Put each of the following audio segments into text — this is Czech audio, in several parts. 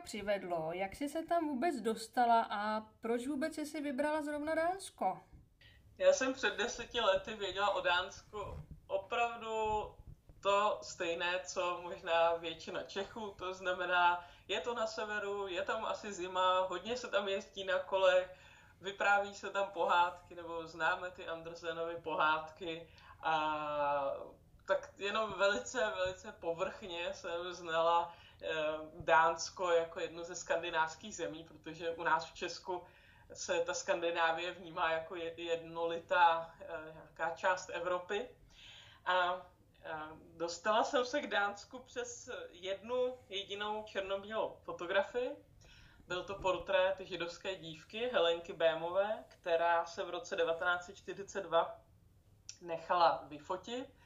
přivedlo? Jak jsi se tam vůbec dostala a proč vůbec jsi si vybrala zrovna Dánsko? Já jsem před deseti lety věděla o Dánsku opravdu to stejné, co možná většina Čechů, to znamená, je to na severu, je tam asi zima, hodně se tam jezdí na kolech, vypráví se tam pohádky, nebo známe ty Andersenovy pohádky a tak jenom velice, velice povrchně jsem znala Dánsko jako jednu ze skandinávských zemí, protože u nás v Česku se ta Skandinávie vnímá jako jednolitá eh, nějaká část Evropy. A dostala jsem se k Dánsku přes jednu jedinou černobílou fotografii. Byl to portrét židovské dívky Helenky Bémové, která se v roce 1942 nechala vyfotit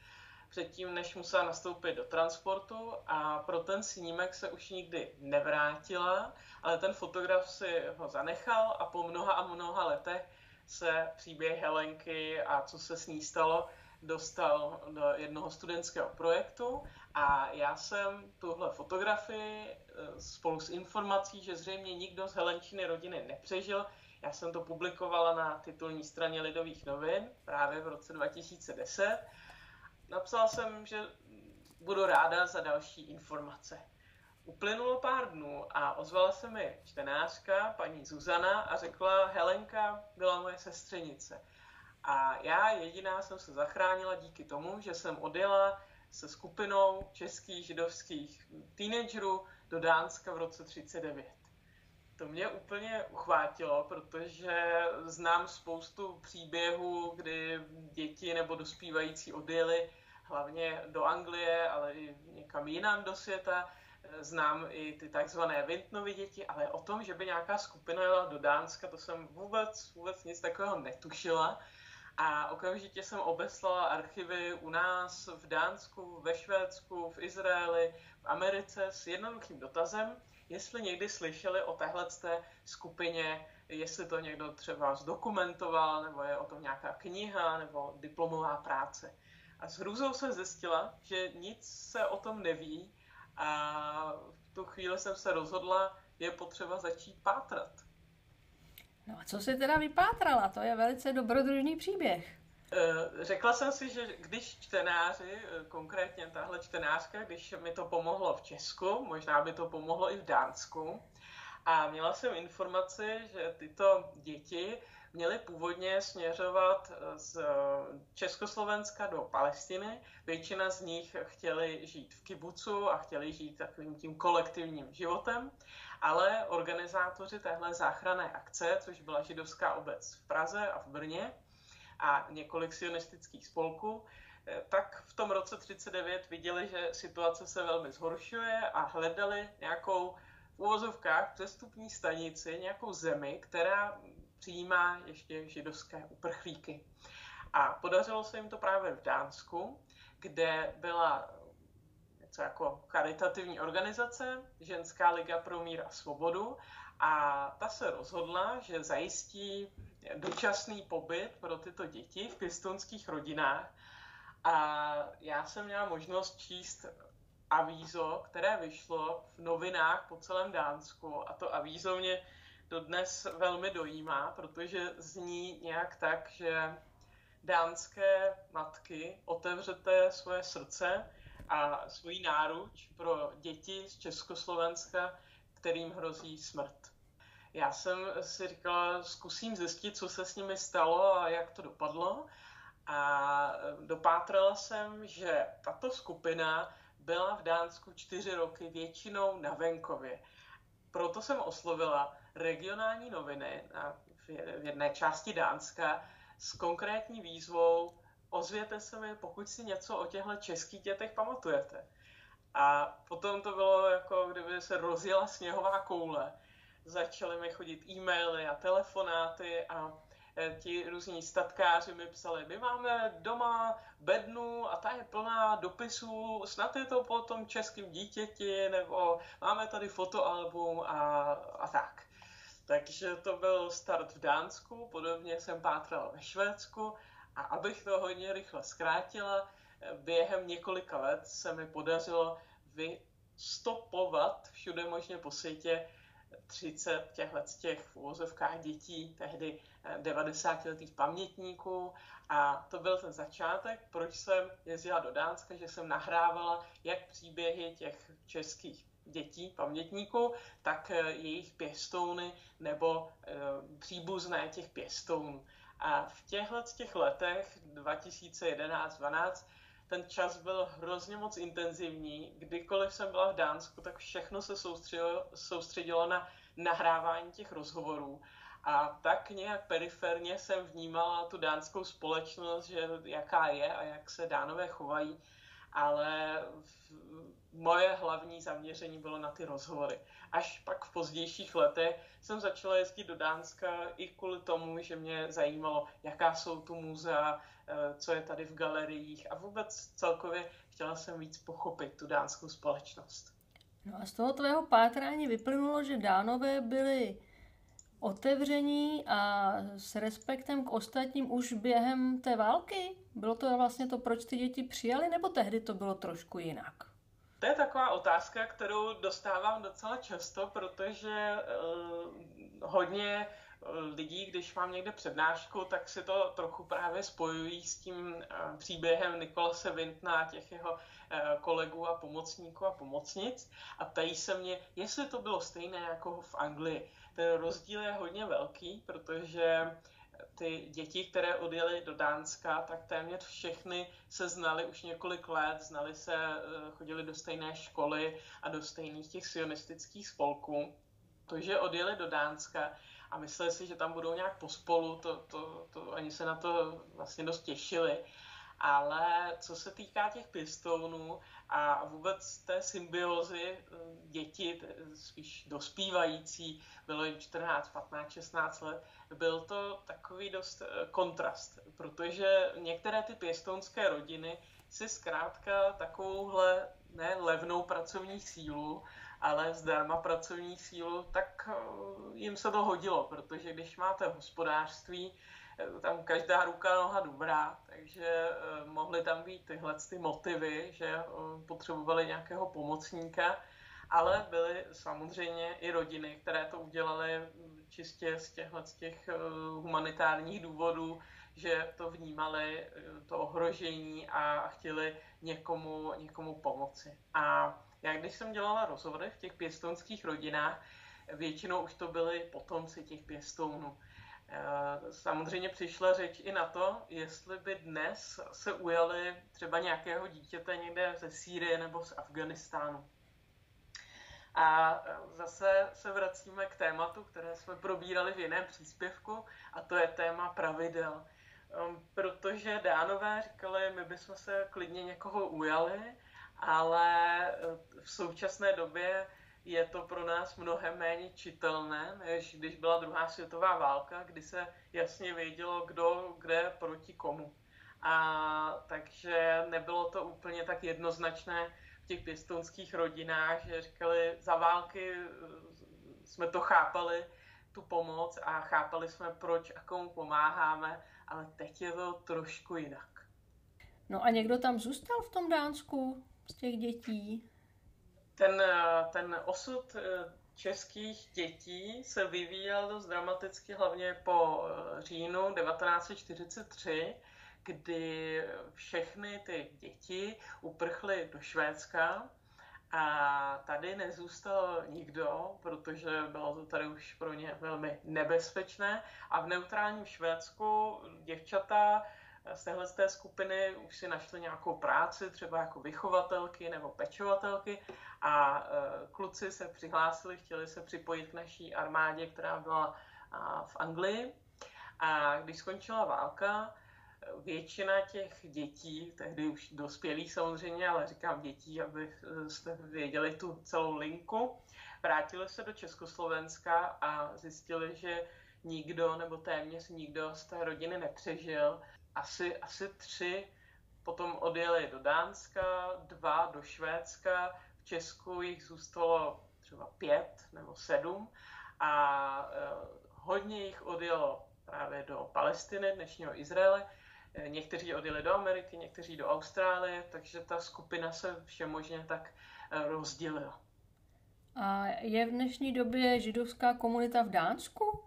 předtím, než musela nastoupit do transportu a pro ten snímek se už nikdy nevrátila, ale ten fotograf si ho zanechal a po mnoha a mnoha letech se příběh Helenky a co se s ní stalo dostal do jednoho studentského projektu a já jsem tuhle fotografii eh, spolu s informací, že zřejmě nikdo z Helenčiny rodiny nepřežil, já jsem to publikovala na titulní straně Lidových novin právě v roce 2010. Napsal jsem, že budu ráda za další informace. Uplynulo pár dnů a ozvala se mi čtenářka, paní Zuzana, a řekla, Helenka byla moje sestřenice. A já jediná jsem se zachránila díky tomu, že jsem odjela se skupinou českých židovských teenagerů do Dánska v roce 39. To mě úplně uchvátilo, protože znám spoustu příběhů, kdy děti nebo dospívající odjeli hlavně do Anglie, ale i někam jinam do světa. Znám i ty takzvané Vintnovy děti, ale o tom, že by nějaká skupina jela do Dánska, to jsem vůbec, vůbec nic takového netušila. A okamžitě jsem obeslala archivy u nás, v Dánsku, ve Švédsku, v Izraeli, v Americe s jednoduchým dotazem, jestli někdy slyšeli o téhle skupině, jestli to někdo třeba zdokumentoval, nebo je o tom nějaká kniha, nebo diplomová práce. A s hrůzou jsem zjistila, že nic se o tom neví a v tu chvíli jsem se rozhodla, je potřeba začít pátrat. No a co si teda vypátrala? To je velice dobrodružný příběh. Eh, řekla jsem si, že když čtenáři, eh, konkrétně tahle čtenářka, když mi to pomohlo v Česku, možná by to pomohlo i v Dánsku, a měla jsem informaci, že tyto děti měly původně směřovat eh, z Československa do Palestiny. Většina z nich chtěli žít v kibucu a chtěli žít takovým tím kolektivním životem ale organizátoři téhle záchranné akce, což byla židovská obec v Praze a v Brně a několik sionistických spolků, eh, tak v tom roce 39 viděli, že situace se velmi zhoršuje a hledali nějakou v úvozovkách přestupní stanici, nějakou zemi, která přijímá ještě židovské uprchlíky. A podařilo se jim to právě v Dánsku, kde byla něco jako charitativní organizace, Ženská liga pro mír a svobodu, a ta se rozhodla, že zajistí dočasný pobyt pro tyto děti v pěstonských rodinách. A já jsem měla možnost číst avízo, které vyšlo v novinách po celém Dánsku. A to avízo mě dodnes velmi dojímá, protože zní nějak tak, že dánské matky otevřete svoje srdce a svoji náruč pro děti z Československa, kterým hrozí smrt. Já jsem si říkala, zkusím zjistit, co se s nimi stalo a jak to dopadlo. A dopátrala jsem, že tato skupina byla v Dánsku čtyři roky většinou na venkově. Proto jsem oslovila regionální noviny v jedné části Dánska s konkrétní výzvou ozvěte se mi, pokud si něco o těchto českých dětech pamatujete. A potom to bylo jako kdyby se rozjela sněhová koule. Začaly mi chodit e-maily a telefonáty a e, ti různí statkáři mi psali, my máme doma bednu a ta je plná dopisů, snad je to po tom českém dítěti, nebo máme tady fotoalbum a, a tak. Takže to byl start v Dánsku, podobně jsem pátral ve Švédsku a abych to hodně rychle zkrátila, během několika let se mi podařilo stopovat všude možně po světě 30 těchto těch v úvozovkách dětí, tehdy 90-letých pamětníků a to byl ten začátek, proč jsem jezdila do Dánska, že jsem nahrávala jak příběhy těch českých dětí, pamětníků, tak eh, jejich pěstouny nebo e, příbuzné těch pěstounů. A v těchto těch letech 2011-12 ten čas byl hrozně moc intenzivní. Kdykoliv jsem byla v Dánsku, tak všechno se soustředilo, soustředilo na nahrávání těch rozhovorů. A tak nějak periferně jsem vnímala tu dánskou společnost, že jaká je a jak se dánové chovají, ale moje hlavní zaměření bylo na ty rozhovory. Až pak v pozdějších letech jsem začala jezdit do Dánska i kvůli tomu, že mě zajímalo, jaká jsou tu muzea, eh, co je tady v galeriích a vůbec celkově chtěla jsem víc pochopit tu dánskou společnost. No a z toho tvého pátrání vyplynulo, že dánové byli otevření a s respektem k ostatním už během té války? Bylo to vlastně to, proč ty děti přijali, nebo tehdy to bylo trošku jinak? To je taková otázka, kterou dostávám docela často, protože uh, hodně eh, lidí, když mám někde přednášku, tak si to trochu právě spojují s tím uh, příběhem Nikolase Vintna a těch jeho uh, kolegů a pomocníků a pomocnic a ptají se mě, jestli to bylo stejné jako v Anglii. Ten rozdíl je hodně velký, protože ty děti, které odjeli do Dánska, tak téměř všechny se znali už několik let, znali se, eh, chodili do stejné školy a do stejných těch sionistických spolků. To, že odjeli do Dánska a mysleli si, že tam budou nějak pospolu, to, to, to oni se na to vlastně dost těšili. Ale co se týká těch pěstounů a vůbec té symbiozy eh, děti, spíš dospívající, bylo jim 14, 15, 16 let, byl to takový dost eh, kontrast, protože některé ty pěstounské rodiny si zkrátka takovouhle ne levnou pracovní sílu, ale zdarma pracovní sílu, tak eh, jim se to hodilo, protože když máte hospodářství, eh, tam každá ruka noha dobrá, takže mohly tam být tyhle ty motivy, že potřebovali nějakého pomocníka, ale byly samozřejmě i rodiny, které to udělaly čistě z těchto z těch humanitárních důvodů, že to vnímali, to ohrožení a chtěli někomu, někomu pomoci. A já když jsem dělala rozhovory v těch pěstounských rodinách, většinou už to byli potomci těch pěstounů. Eh, samozřejmě přišla řeč i na to, jestli by dnes se ujali třeba nějakého dítěte někde ze Sýrie nebo z Afganistánu. A e, zase se vracíme k tématu, které jsme probírali v jiném příspěvku, a to je téma pravidel. Um, protože dánové říkali, my bychom se klidně někoho ujali, ale e, v současné době je to pro nás mnohem méně čitelné, než když byla druhá světová válka, kdy se jasně vědělo, kdo kde proti komu. A takže nebylo to úplně tak jednoznačné, těch pěstounských rodinách, že říkali, za války eh, jsme to chápali, tu pomoc a chápali jsme, proč a komu pomáháme, ale teď je to trošku jinak. No a někdo tam zůstal v tom Dánsku z těch dětí? Ten, eh, ten osud eh, českých dětí se vyvíjel dost dramaticky, hlavně po říjnu 1943, kdy všechny ty děti uprchly do Švédska a tady nezůstal nikdo, protože bylo to tady už pro ně velmi nebezpečné. A v neutrálním Švédsku děvčata z téhle té skupiny už si našly nějakou práci, třeba jako vychovatelky nebo pečovatelky a e, kluci se přihlásili, chtěli se připojit k naší armádě, která byla v Anglii. A když skončila válka, většina těch dětí, tehdy už dospělých samozřejmě, ale říkám dětí, abyste věděli tu celou linku, vrátili se do Československa a zjistili, že nikdo nebo téměř nikdo z té rodiny nepřežil. Asi, asi tři potom odjeli do Dánska, dva do Švédska, v Česku jich zůstalo třeba pět nebo sedm a eh, hodně jich odjelo právě do Palestiny, dnešního Izraele, Někteří odjeli do Ameriky, někteří do Austrálie, takže ta skupina se všemožně tak rozdělila. A je v dnešní době židovská komunita v Dánsku?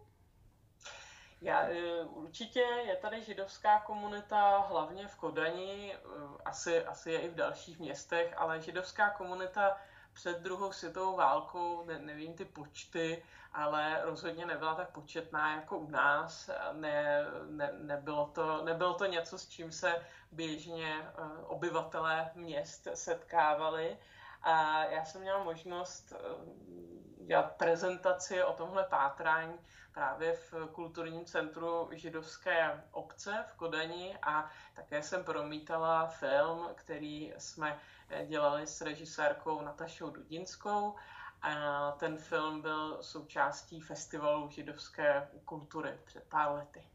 Já, e, určitě je tady židovská komunita, hlavně v Kodani, e, asi, asi je i v dalších městech, ale židovská komunita před druhou světovou válkou, ne, nevím ty počty, ale rozhodně nebyla tak početná jako u nás. Ne, ne, nebylo, to, nebylo to něco, s čím se běžně e, obyvatelé měst setkávali. A já jsem měla možnost dělat prezentaci o tomhle pátrání právě v kulturním centru židovské obce v Kodani a také jsem promítala film, který jsme dělali s režisérkou Natašou Dudinskou. A ten film byl součástí festivalu židovské kultury před pár lety.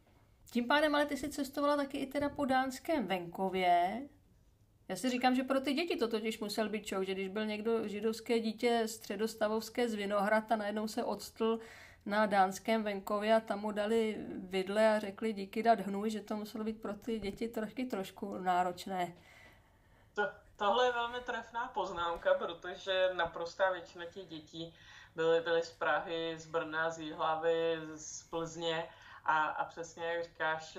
Tím pádem ale ty jsi cestovala taky i teda po dánském venkově. Já si říkám, že pro ty děti to totiž musel být čou, že když byl někdo židovské dítě středostavovské z Vinohrad a najednou se odstl na dánském venkově a tam mu dali vidle a řekli díky dát hnůj, že to muselo být pro ty děti trošku, trošku náročné. To, tohle je velmi trefná poznámka, protože naprostá většina těch dětí byly, byly z Prahy, z Brna, z Jihlavy, z Plzně a, a přesně jak říkáš,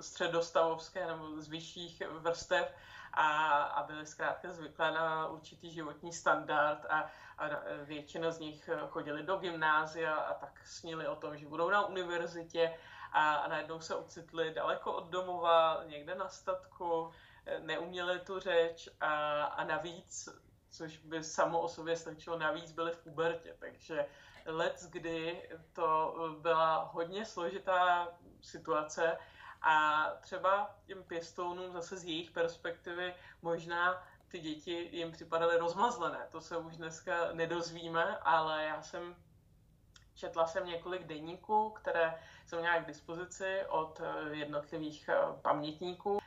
středostavovské nebo z vyšších vrstev a, a byly zkrátka zvyklé na určitý životní standard a, a většina z nich chodili do gymnázia a tak snili o tom, že budou na univerzitě a, a najednou se ocitli daleko od domova, někde na statku, neuměli tu řeč a, a navíc, což by samo o sobě stačilo, navíc byli v pubertě, takže let, kdy to byla hodně složitá situace a třeba těm pěstounům zase z jejich perspektivy možná ty děti jim připadaly rozmazlené. To se už dneska nedozvíme, ale já jsem četla jsem několik denníků, které jsem měla k dispozici od eh, jednotlivých eh, pamětníků.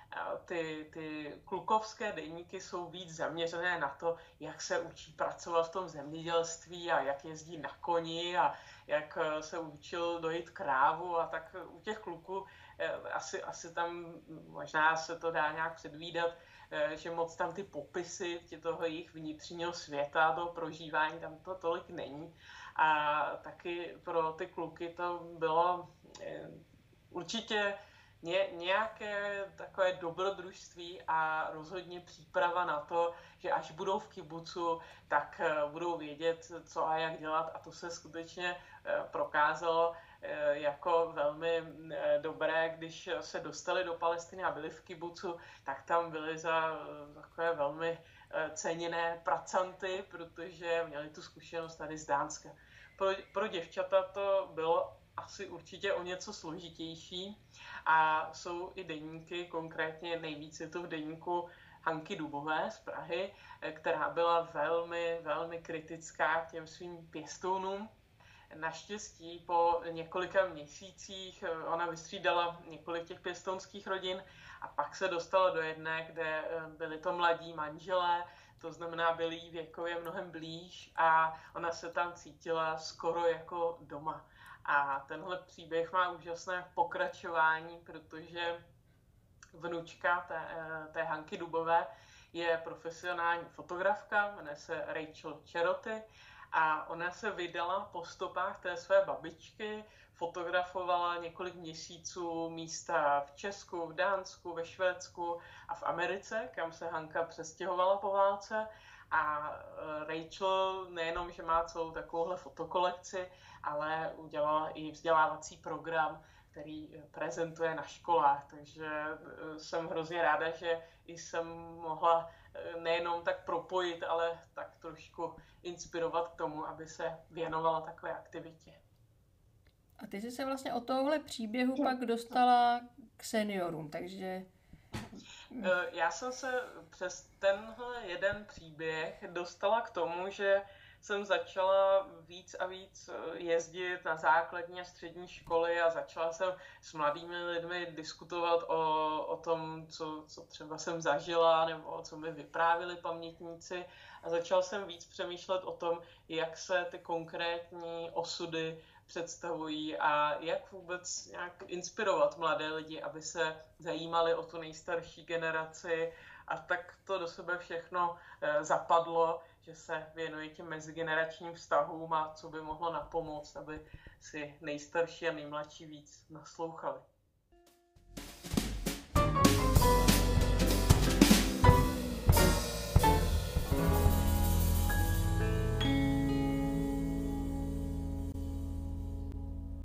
Ty, ty klukovské denníky jsou víc zaměřené na to, jak se učí pracovat v tom zemědělství a jak jezdí na koni a jak eh, se učil dojít krávu a tak u těch kluků asi, asi tam možná se to dá nějak předvídat, Eh, že moc tam ty popisy tě toho jejich vnitřního světa, toho prožívání, tam to tolik není. A taky pro ty kluky to bylo eh, určitě ně, nějaké takové dobrodružství a rozhodně příprava na to, že až budou v kibucu, tak eh, budou vědět, co a jak dělat a to se skutečně prokázalo Eh, jako velmi eh, dobré, když se dostali do Palestiny a byli v kibucu, tak tam byli za eh, takové velmi ceněné pracanty, protože měli tu zkušenost tady z Dánska. Pro, pro děvčata to bylo asi určitě o něco složitější a jsou i deníky, konkrétně nejvíce to v deníku Hanky Dubové z Prahy, která byla velmi, velmi kritická k těm svým pěstounům, Naštěstí po několika měsících eh, ona vystřídala několik těch pěstounských rodin a pak se dostala do jedné, kde eh, byli to mladí manželé, to znamená byli jí věkově mnohem blíž a ona se tam cítila skoro jako doma. A tenhle příběh má úžasné pokračování, protože vnučka té, eh, té Hanky Dubové je profesionální fotografka, jmenuje se Rachel Cheroty a ona se vydala po stopách té své babičky, fotografovala několik měsíců místa v Česku, v Dánsku, ve Švédsku a v Americe, kam se Hanka přestěhovala po válce. A e, Rachel nejenom, že má celou takovouhle fotokolekci, ale udělala i vzdělávací program, který prezentuje na školách. Takže e, jsem hrozně ráda, že jsem mohla nejenom tak propojit, ale tak trošku inspirovat k tomu, aby se věnovala takové aktivitě. A ty jsi se vlastně od tohohle příběhu pak dostala k seniorům, takže... E, já jsem se přes tenhle jeden příběh dostala k tomu, že jsem začala víc a víc eh, jezdit na základní a střední školy a začala jsem s mladými lidmi diskutovat o, o tom, co, co třeba jsem zažila nebo co mi vyprávili pamětníci. A začal jsem víc přemýšlet o tom, jak se ty konkrétní osudy představují a jak vůbec nějak inspirovat mladé lidi, aby se zajímali o tu nejstarší generaci a tak to do sebe všechno eh, zapadlo, že se věnuje těm mezigeneračním vztahům a co by mohlo napomoct, aby si nejstarší a nejmladší víc naslouchali.